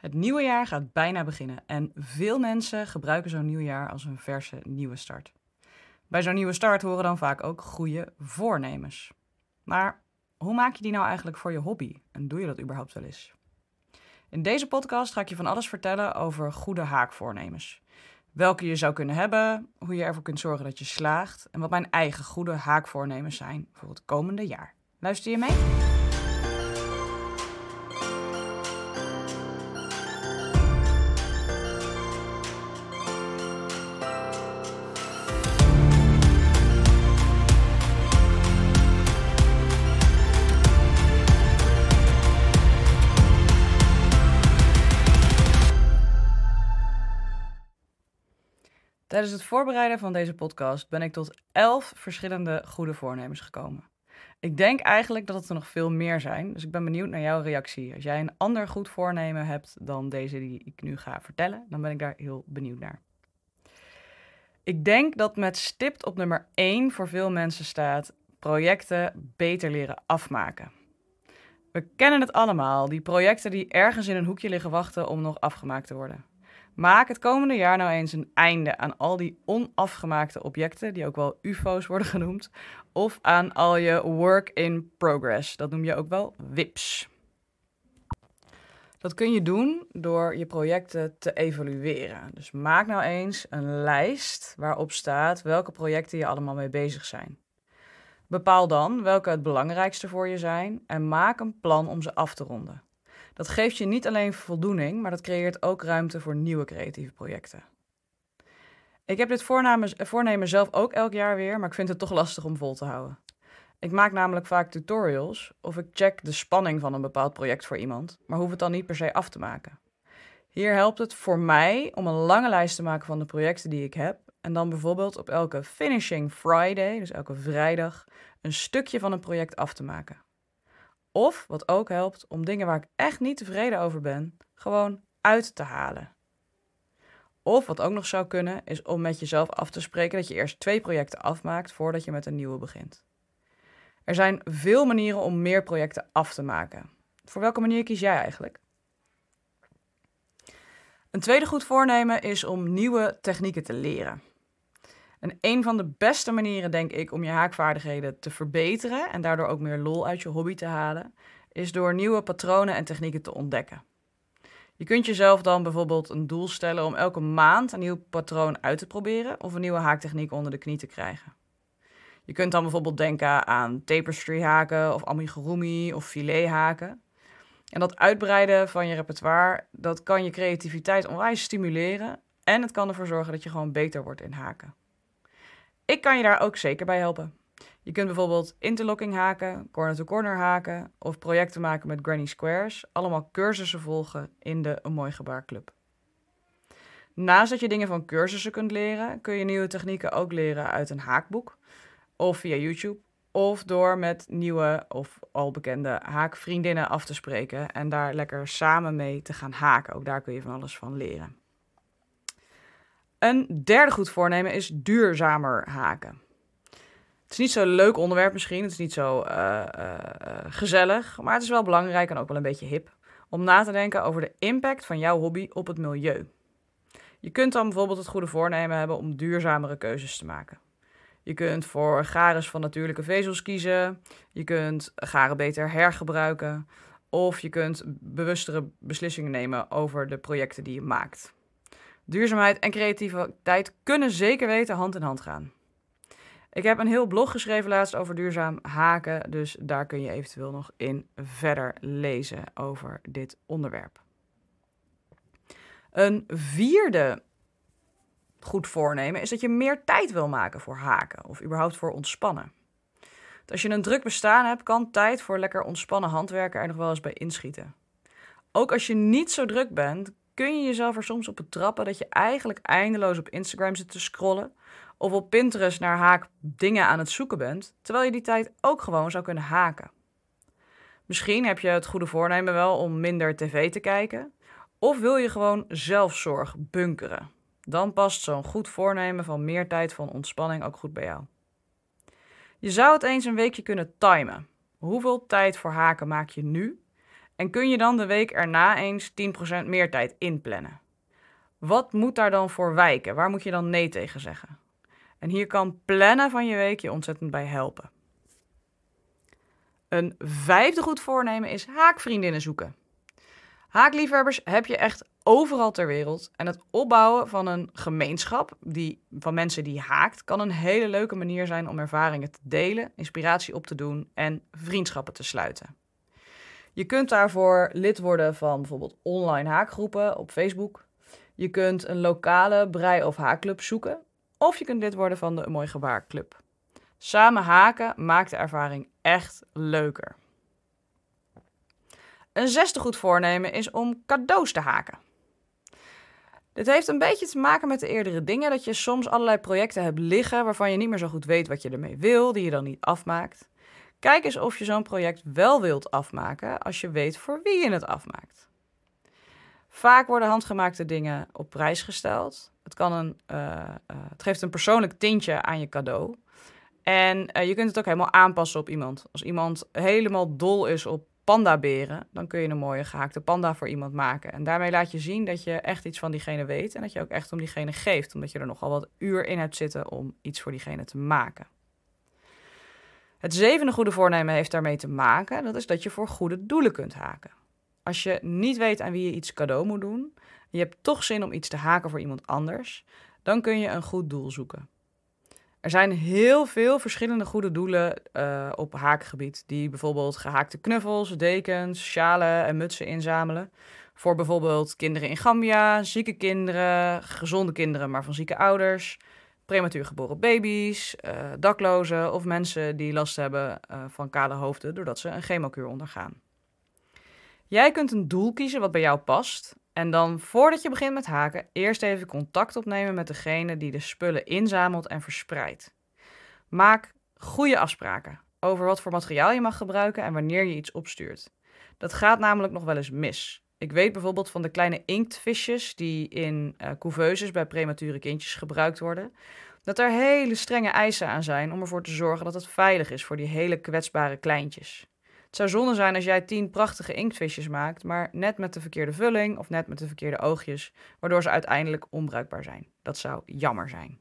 Het nieuwe jaar gaat bijna beginnen en veel mensen gebruiken zo'n nieuw jaar als een verse nieuwe start. Bij zo'n nieuwe start horen dan vaak ook goede voornemens. Maar hoe maak je die nou eigenlijk voor je hobby en doe je dat überhaupt wel eens? In deze podcast ga ik je van alles vertellen over goede haakvoornemens. Welke je zou kunnen hebben, hoe je ervoor kunt zorgen dat je slaagt en wat mijn eigen goede haakvoornemens zijn voor het komende jaar. Luister je mee? Tijdens het voorbereiden van deze podcast ben ik tot elf verschillende goede voornemens gekomen. Ik denk eigenlijk dat het er nog veel meer zijn, dus ik ben benieuwd naar jouw reactie. Als jij een ander goed voornemen hebt dan deze die ik nu ga vertellen, dan ben ik daar heel benieuwd naar. Ik denk dat met stipt op nummer 1 voor veel mensen staat projecten beter leren afmaken. We kennen het allemaal, die projecten die ergens in een hoekje liggen wachten om nog afgemaakt te worden. Maak het komende jaar nou eens een einde aan al die onafgemaakte objecten, die ook wel UFO's worden genoemd, of aan al je work in progress. Dat noem je ook wel WIPs. Dat kun je doen door je projecten te evalueren. Dus maak nou eens een lijst waarop staat welke projecten je allemaal mee bezig zijn. Bepaal dan welke het belangrijkste voor je zijn en maak een plan om ze af te ronden. Dat geeft je niet alleen voldoening, maar dat creëert ook ruimte voor nieuwe creatieve projecten. Ik heb dit voornemen, zelf ook elk jaar weer, maar ik vind het toch lastig om vol te houden. Ik maak namelijk vaak tutorials of ik check de spanning van een bepaald project voor iemand, maar hoef het dan niet per se af te maken. Hier helpt het voor mij om een lange lijst te maken van de projecten die ik heb en dan bijvoorbeeld op elke Finishing Friday, dus elke vrijdag, een stukje van een project af te maken. Of, wat ook helpt, om dingen waar ik echt niet tevreden over ben, gewoon uit te halen. Of wat ook nog zou kunnen, is om met jezelf af te spreken dat je eerst twee projecten afmaakt voordat je met een nieuwe begint. Er zijn veel manieren om meer projecten af te maken. Voor welke manier kies jij eigenlijk? Een tweede goed voornemen is om nieuwe technieken te leren. En een van de beste manieren, denk ik, om je haakvaardigheden te verbeteren en daardoor ook meer lol uit je hobby te halen, is door nieuwe patronen en technieken te ontdekken. Je kunt jezelf dan bijvoorbeeld een doel stellen om elke maand een nieuw patroon uit te proberen of een nieuwe haaktechniek onder de knie te krijgen. Je kunt dan bijvoorbeeld denken aan tapestry haken of amigurumi of filet haken. En dat uitbreiden van je repertoire, dat kan je creativiteit onwijs stimuleren en het kan ervoor zorgen dat je gewoon beter wordt in haken. Ik kan je daar ook zeker bij helpen. Je kunt bijvoorbeeld interlocking haken, corner-to-corner haken of projecten maken met Granny Squares. Allemaal cursussen volgen in de Een Mooi Gebaar Club. Naast dat je dingen van cursussen kunt leren, kun je nieuwe technieken ook leren uit een haakboek of via YouTube. Of door met nieuwe of al bekende haakvriendinnen af te spreken en daar lekker samen mee te gaan haken. Ook daar kun je van alles van leren. Een derde goed voornemen is duurzamer haken. Het is niet zo'n leuk onderwerp misschien, het is niet zo uh, uh, gezellig, maar het is wel belangrijk en ook wel een beetje hip om na te denken over de impact van jouw hobby op het milieu. Je kunt dan bijvoorbeeld het goede voornemen hebben om duurzamere keuzes te maken. Je kunt voor garen van natuurlijke vezels kiezen. Je kunt garen beter hergebruiken. Of je kunt bewustere beslissingen nemen over de projecten die je maakt. Duurzaamheid en creativiteit kunnen zeker weten hand in hand gaan. Ik heb een heel blog geschreven laatst over duurzaam haken, dus daar kun je eventueel nog in verder lezen over dit onderwerp. Een vierde goed voornemen is dat je meer tijd wil maken voor haken of überhaupt voor ontspannen. als je een druk bestaan hebt, kan tijd voor lekker ontspannen handwerken er nog wel eens bij inschieten. Ook als je niet zo druk bent, kun je jezelf er soms op betrappen dat je eigenlijk eindeloos op Instagram zit te scrollen of op Pinterest naar haak dingen aan het zoeken bent, terwijl je die tijd ook gewoon zou kunnen haken. Misschien heb je het goede voornemen wel om minder tv te kijken, of wil je gewoon zelfzorg bunkeren. Dan past zo'n goed voornemen van meer tijd van ontspanning ook goed bij jou. Je zou het eens een weekje kunnen timen. Hoeveel tijd voor haken maak je nu En kun je dan de week erna eens 10% meer tijd inplannen? Wat moet daar dan voor wijken? Waar moet je dan nee tegen zeggen? En hier kan plannen van je week je ontzettend bij helpen. Een vijfde goed voornemen is haakvriendinnen zoeken. Haakliefhebbers heb je echt overal ter wereld. En het opbouwen van een gemeenschap die, van mensen die haakt, kan een hele leuke manier zijn om ervaringen te delen, inspiratie op te doen en vriendschappen te sluiten. Je kunt daarvoor lid worden van bijvoorbeeld online haakgroepen op Facebook. Je kunt een lokale brei- of haakclub zoeken. Of je kunt lid worden van de Mooi Gebaar Club. Samen haken maakt de ervaring echt leuker. Een zesde goed voornemen is om cadeaus te haken. Dit heeft een beetje te maken met de eerdere dingen, dat je soms allerlei projecten hebt liggen waarvan je niet meer zo goed weet wat je ermee wil, die je dan niet afmaakt. Kijk eens of je zo'n project wel wilt afmaken als je weet voor wie je het afmaakt. Vaak worden handgemaakte dingen op prijs gesteld. Het, kan een, uh, uh, het geeft een persoonlijk tintje aan je cadeau. En uh, je kunt het ook helemaal aanpassen op iemand. Als iemand helemaal dol is op pandaberen, dan kun je een mooie gehaakte panda voor iemand maken. En daarmee laat je zien dat je echt iets van diegene weet en dat je ook echt om diegene geeft, omdat je er nogal wat uur in hebt zitten om iets voor diegene te maken. Het zevende goede voornemen heeft daarmee te maken, dat is dat je voor goede doelen kunt haken. Als je niet weet aan wie je iets cadeau moet doen, je hebt toch zin om iets te haken voor iemand anders, dan kun je een goed doel zoeken. Er zijn heel veel verschillende goede doelen uh, op haakgebied, die bijvoorbeeld gehaakte knuffels, dekens, sjalen en mutsen inzamelen. Voor bijvoorbeeld kinderen in Gambia, zieke kinderen, gezonde kinderen, maar van zieke ouders, prematuur geboren baby's, uh, daklozen of mensen die last hebben uh, van kale hoofden doordat ze een chemokuur ondergaan. Jij kunt een doel kiezen wat bij jou past en dan voordat je begint met haken, eerst even contact opnemen met degene die de spullen inzamelt en verspreidt. Maak goede afspraken over wat voor materiaal je mag gebruiken en wanneer je iets opstuurt. Dat gaat namelijk nog wel eens mis. Ik weet bijvoorbeeld van de kleine inktvisjes die in uh, couveuses bij premature kindjes gebruikt worden, dat er hele strenge eisen aan zijn om ervoor te zorgen dat het veilig is voor die hele kwetsbare kleintjes. Het zou zonde zijn als jij tien prachtige inktvisjes maakt, maar net met de verkeerde vulling of net met de verkeerde oogjes, waardoor ze uiteindelijk onbruikbaar zijn. Dat zou jammer zijn.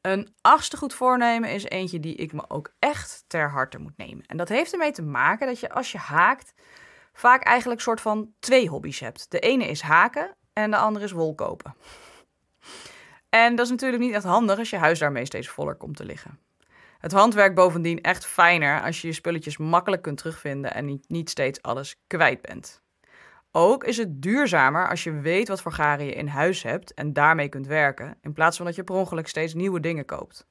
Een achtste goed voornemen is eentje die ik me ook echt ter harte moet nemen. En dat heeft ermee te maken dat je als je haakt vaak eigenlijk soort van twee hobby's hebt. De ene is haken en de andere is wol kopen. En dat is natuurlijk niet echt handig als je huis daarmee steeds voller komt te liggen. Het handwerk bovendien echt fijner als je je spulletjes makkelijk kunt terugvinden en niet, steeds alles kwijt bent. Ook is het duurzamer als je weet wat voor garen je in huis hebt en daarmee kunt werken, in plaats van dat je per ongeluk steeds nieuwe dingen koopt.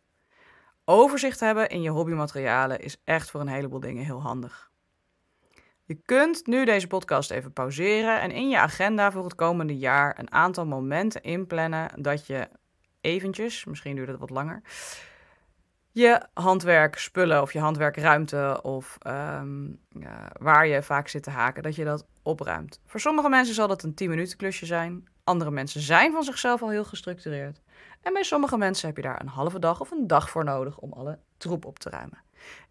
Overzicht hebben in je hobbymaterialen is echt voor een heleboel dingen heel handig. Je kunt nu deze podcast even pauzeren en in je agenda voor het komende jaar een aantal momenten inplannen dat je eventjes, misschien duurt het wat langer, je handwerkspullen of je handwerkruimte of ja, waar je vaak zit te haken, dat je dat opruimt. Voor sommige mensen zal dat een 10 minuten klusje zijn. Andere mensen zijn van zichzelf al heel gestructureerd. En bij sommige mensen heb je daar een halve dag of een dag voor nodig om alle troep op te ruimen.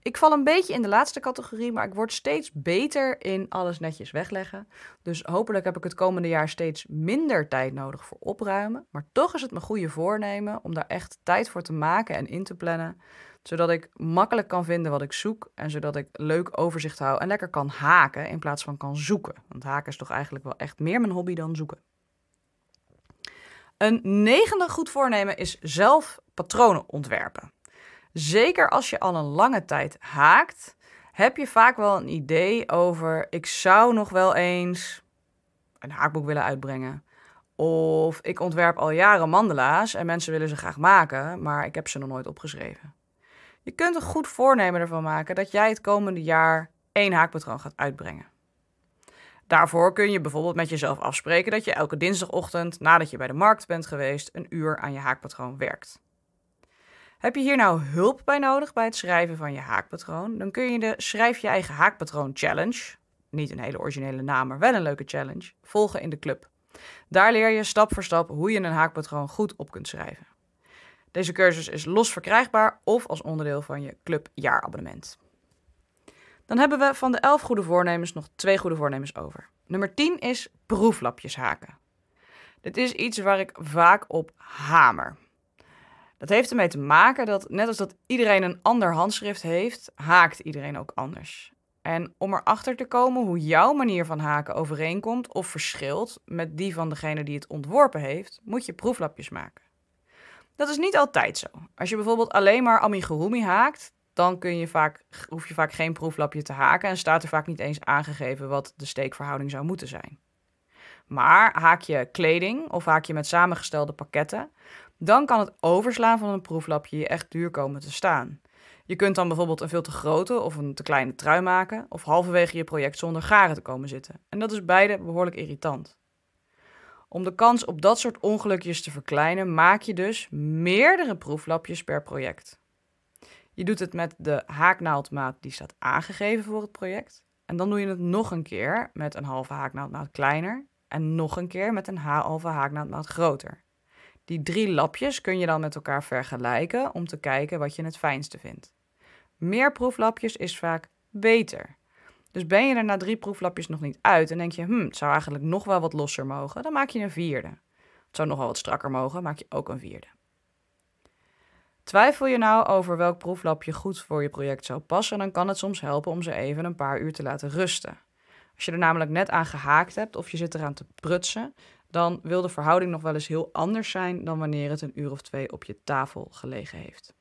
Ik val een beetje in de laatste categorie, maar ik word steeds beter in alles netjes wegleggen. Dus hopelijk heb ik het komende jaar steeds minder tijd nodig voor opruimen. Maar toch is het mijn goede voornemen om daar echt tijd voor te maken en in te plannen. Zodat ik makkelijk kan vinden wat ik zoek en zodat ik leuk overzicht hou en lekker kan haken in plaats van kan zoeken. Want haken is toch eigenlijk wel echt meer mijn hobby dan zoeken. Een negende goed voornemen is zelf patronen ontwerpen. Zeker als je al een lange tijd haakt, heb je vaak wel een idee over: ik zou nog wel eens een haakboek willen uitbrengen. Of ik ontwerp al jaren mandala's en mensen willen ze graag maken, maar ik heb ze nog nooit opgeschreven. Je kunt een goed voornemen ervan maken dat jij het komende jaar één haakpatroon gaat uitbrengen. Daarvoor kun je bijvoorbeeld met jezelf afspreken dat je elke dinsdagochtend nadat je bij de markt bent geweest een uur aan je haakpatroon werkt. Heb je hier nou hulp bij nodig bij het schrijven van je haakpatroon? Dan kun je de Schrijf je eigen haakpatroon challenge, niet een hele originele naam, maar wel een leuke challenge, volgen in de club. Daar leer je stap voor stap hoe je een haakpatroon goed op kunt schrijven. Deze cursus is los verkrijgbaar of als onderdeel van je club jaarabonnement. Dan hebben we van de elf goede voornemens nog twee goede voornemens over. Nummer 10 is proeflapjes haken. Dit is iets waar ik vaak op hamer. Dat heeft ermee te maken dat, net als dat iedereen een ander handschrift heeft, haakt iedereen ook anders. En om erachter te komen hoe jouw manier van haken overeenkomt of verschilt met die van degene die het ontworpen heeft, moet je proeflapjes maken. Dat is niet altijd zo. Als je bijvoorbeeld alleen maar amigurumi haakt, dan kun je vaak, hoef je vaak geen proeflapje te haken en staat er vaak niet eens aangegeven wat de steekverhouding zou moeten zijn. Maar haak je kleding of haak je met samengestelde pakketten, dan kan het overslaan van een proeflapje je echt duur komen te staan. Je kunt dan bijvoorbeeld een veel te grote of een te kleine trui maken, of halverwege je project zonder garen te komen zitten. En dat is beide behoorlijk irritant. Om de kans op dat soort ongelukjes te verkleinen, maak je dus meerdere proeflapjes per project. Je doet het met de haaknaaldmaat die staat aangegeven voor het project. En dan doe je het nog een keer met een halve haaknaaldmaat kleiner en nog een keer met een halve haaknaaldmaat groter. Die drie lapjes kun je dan met elkaar vergelijken om te kijken wat je het fijnste vindt. Meer proeflapjes is vaak beter. Dus ben je er na drie proeflapjes nog niet uit en denk je, hm, het zou eigenlijk nog wel wat losser mogen, dan maak je een vierde. Het zou nog wel wat strakker mogen, maak je ook een vierde. Twijfel je nou over welk proeflapje goed voor je project zou passen, dan kan het soms helpen om ze even een paar uur te laten rusten. Als je er namelijk net aan gehaakt hebt of je zit eraan te prutsen, dan wil de verhouding nog wel eens heel anders zijn dan wanneer het een uur of twee op je tafel gelegen heeft.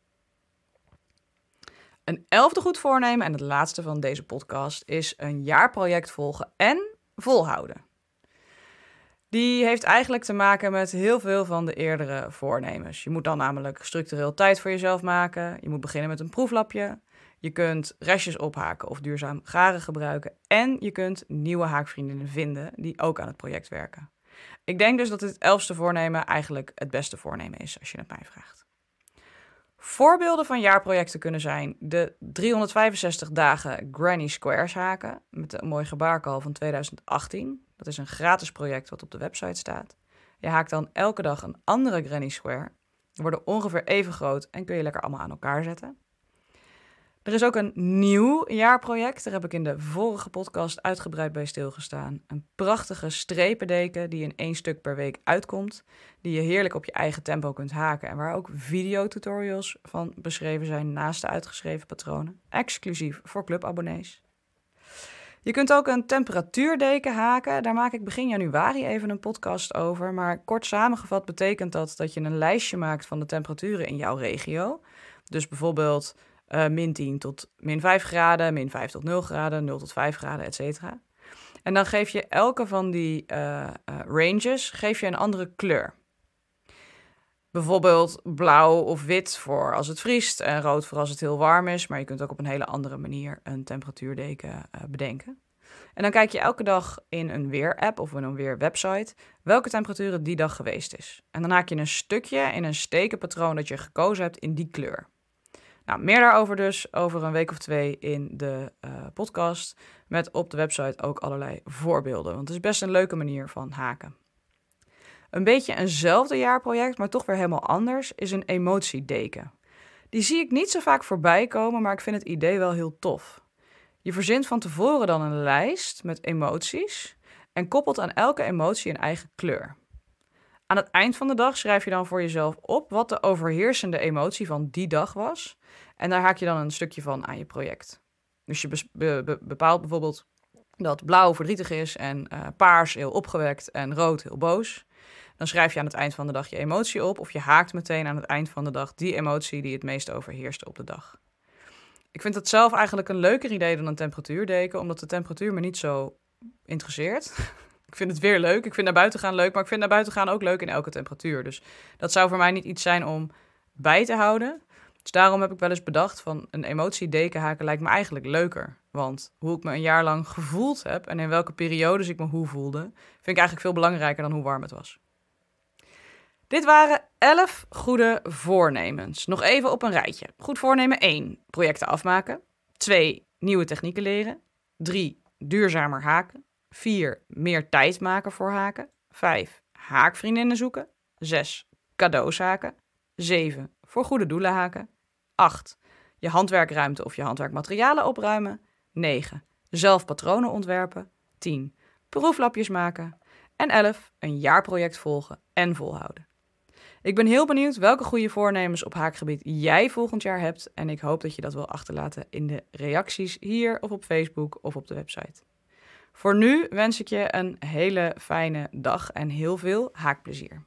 Een elfde goed voornemen en het laatste van deze podcast is een jaarproject volgen en volhouden. Die heeft eigenlijk te maken met heel veel van de eerdere voornemens. Je moet dan namelijk structureel tijd voor jezelf maken. Je moet beginnen met een proeflapje. Je kunt restjes ophaken of duurzaam garen gebruiken. En je kunt nieuwe haakvriendinnen vinden die ook aan het project werken. Ik denk dus dat dit elfste voornemen eigenlijk het beste voornemen is, als je het mij vraagt. Voorbeelden van jaarprojecten kunnen zijn de 365 dagen Granny Squares haken met een mooi gebaarkal van 2018. Dat is een gratis project wat op de website staat. Je haakt dan elke dag een andere Granny Square. Die worden ongeveer even groot en kun je lekker allemaal aan elkaar zetten. Er is ook een nieuw jaarproject. Daar heb ik in de vorige podcast uitgebreid bij stilgestaan. Een prachtige strependeken die in één stuk per week uitkomt. Die je heerlijk op je eigen tempo kunt haken. En waar ook videotutorials van beschreven zijn naast de uitgeschreven patronen. Exclusief voor clubabonnees. Je kunt ook een temperatuurdeken haken. Daar maak ik begin januari even een podcast over. Maar kort samengevat betekent dat dat je een lijstje maakt van de temperaturen in jouw regio. Dus bijvoorbeeld uh, min 10 tot min 5 graden, min 5 tot 0 graden, 0 tot 5 graden, et cetera. En dan geef je elke van die uh, uh, ranges geef je een andere kleur. Bijvoorbeeld blauw of wit voor als het vriest en rood voor als het heel warm is. Maar je kunt ook op een hele andere manier een temperatuurdeken bedenken. En dan kijk je elke dag in een weer-app of in een weer-website welke temperatuur die dag geweest is. En dan haak je een stukje in een stekenpatroon dat je gekozen hebt in die kleur. Nou, meer daarover dus over een week of twee in de uh, podcast. Met op de website ook allerlei voorbeelden. Want het is best een leuke manier van haken. Een beetje eenzelfde jaarproject, maar toch weer helemaal anders, is een emotiedeken. Die zie ik niet zo vaak voorbij komen, maar ik vind het idee wel heel tof. Je verzint van tevoren dan een lijst met emoties en koppelt aan elke emotie een eigen kleur. Aan het eind van de dag schrijf je dan voor jezelf op wat de overheersende emotie van die dag was. En daar haak je dan een stukje van aan je project. Dus je bepaalt bijvoorbeeld dat blauw verdrietig is en uh, paars heel opgewekt en rood heel boos. Dan schrijf je aan het eind van de dag je emotie op of je haakt meteen aan het eind van de dag die emotie die het meest overheerste op de dag. Ik vind dat zelf eigenlijk een leuker idee dan een temperatuurdeken, omdat de temperatuur me niet zo interesseert. ik vind het weer leuk. Ik vind naar buiten gaan leuk, maar ik vind naar buiten gaan ook leuk in elke temperatuur. Dus dat zou voor mij niet iets zijn om bij te houden. Dus daarom heb ik wel eens bedacht van een emotiedeken haken lijkt me eigenlijk leuker. Want hoe ik me een jaar lang gevoeld heb en in welke periodes ik me hoe voelde, vind ik eigenlijk veel belangrijker dan hoe warm het was. Dit waren 11 goede voornemens. Nog even op een rijtje. Goed voornemen 1. Projecten afmaken. 2. Nieuwe technieken leren. 3. Duurzamer haken. 4. Meer tijd maken voor haken. 5. Haakvriendinnen zoeken. 6. Cadeaus haken. 7. Voor goede doelen haken. 8. Je handwerkruimte of je handwerkmaterialen opruimen. 9. Zelf patronen ontwerpen. 10. Proeflapjes maken. En 11. Een jaarproject volgen en volhouden. Ik ben heel benieuwd welke goede voornemens op haakgebied jij volgend jaar hebt. En ik hoop dat je dat wil achterlaten in de reacties hier of op Facebook of op de website. Voor nu wens ik je een hele fijne dag en heel veel haakplezier.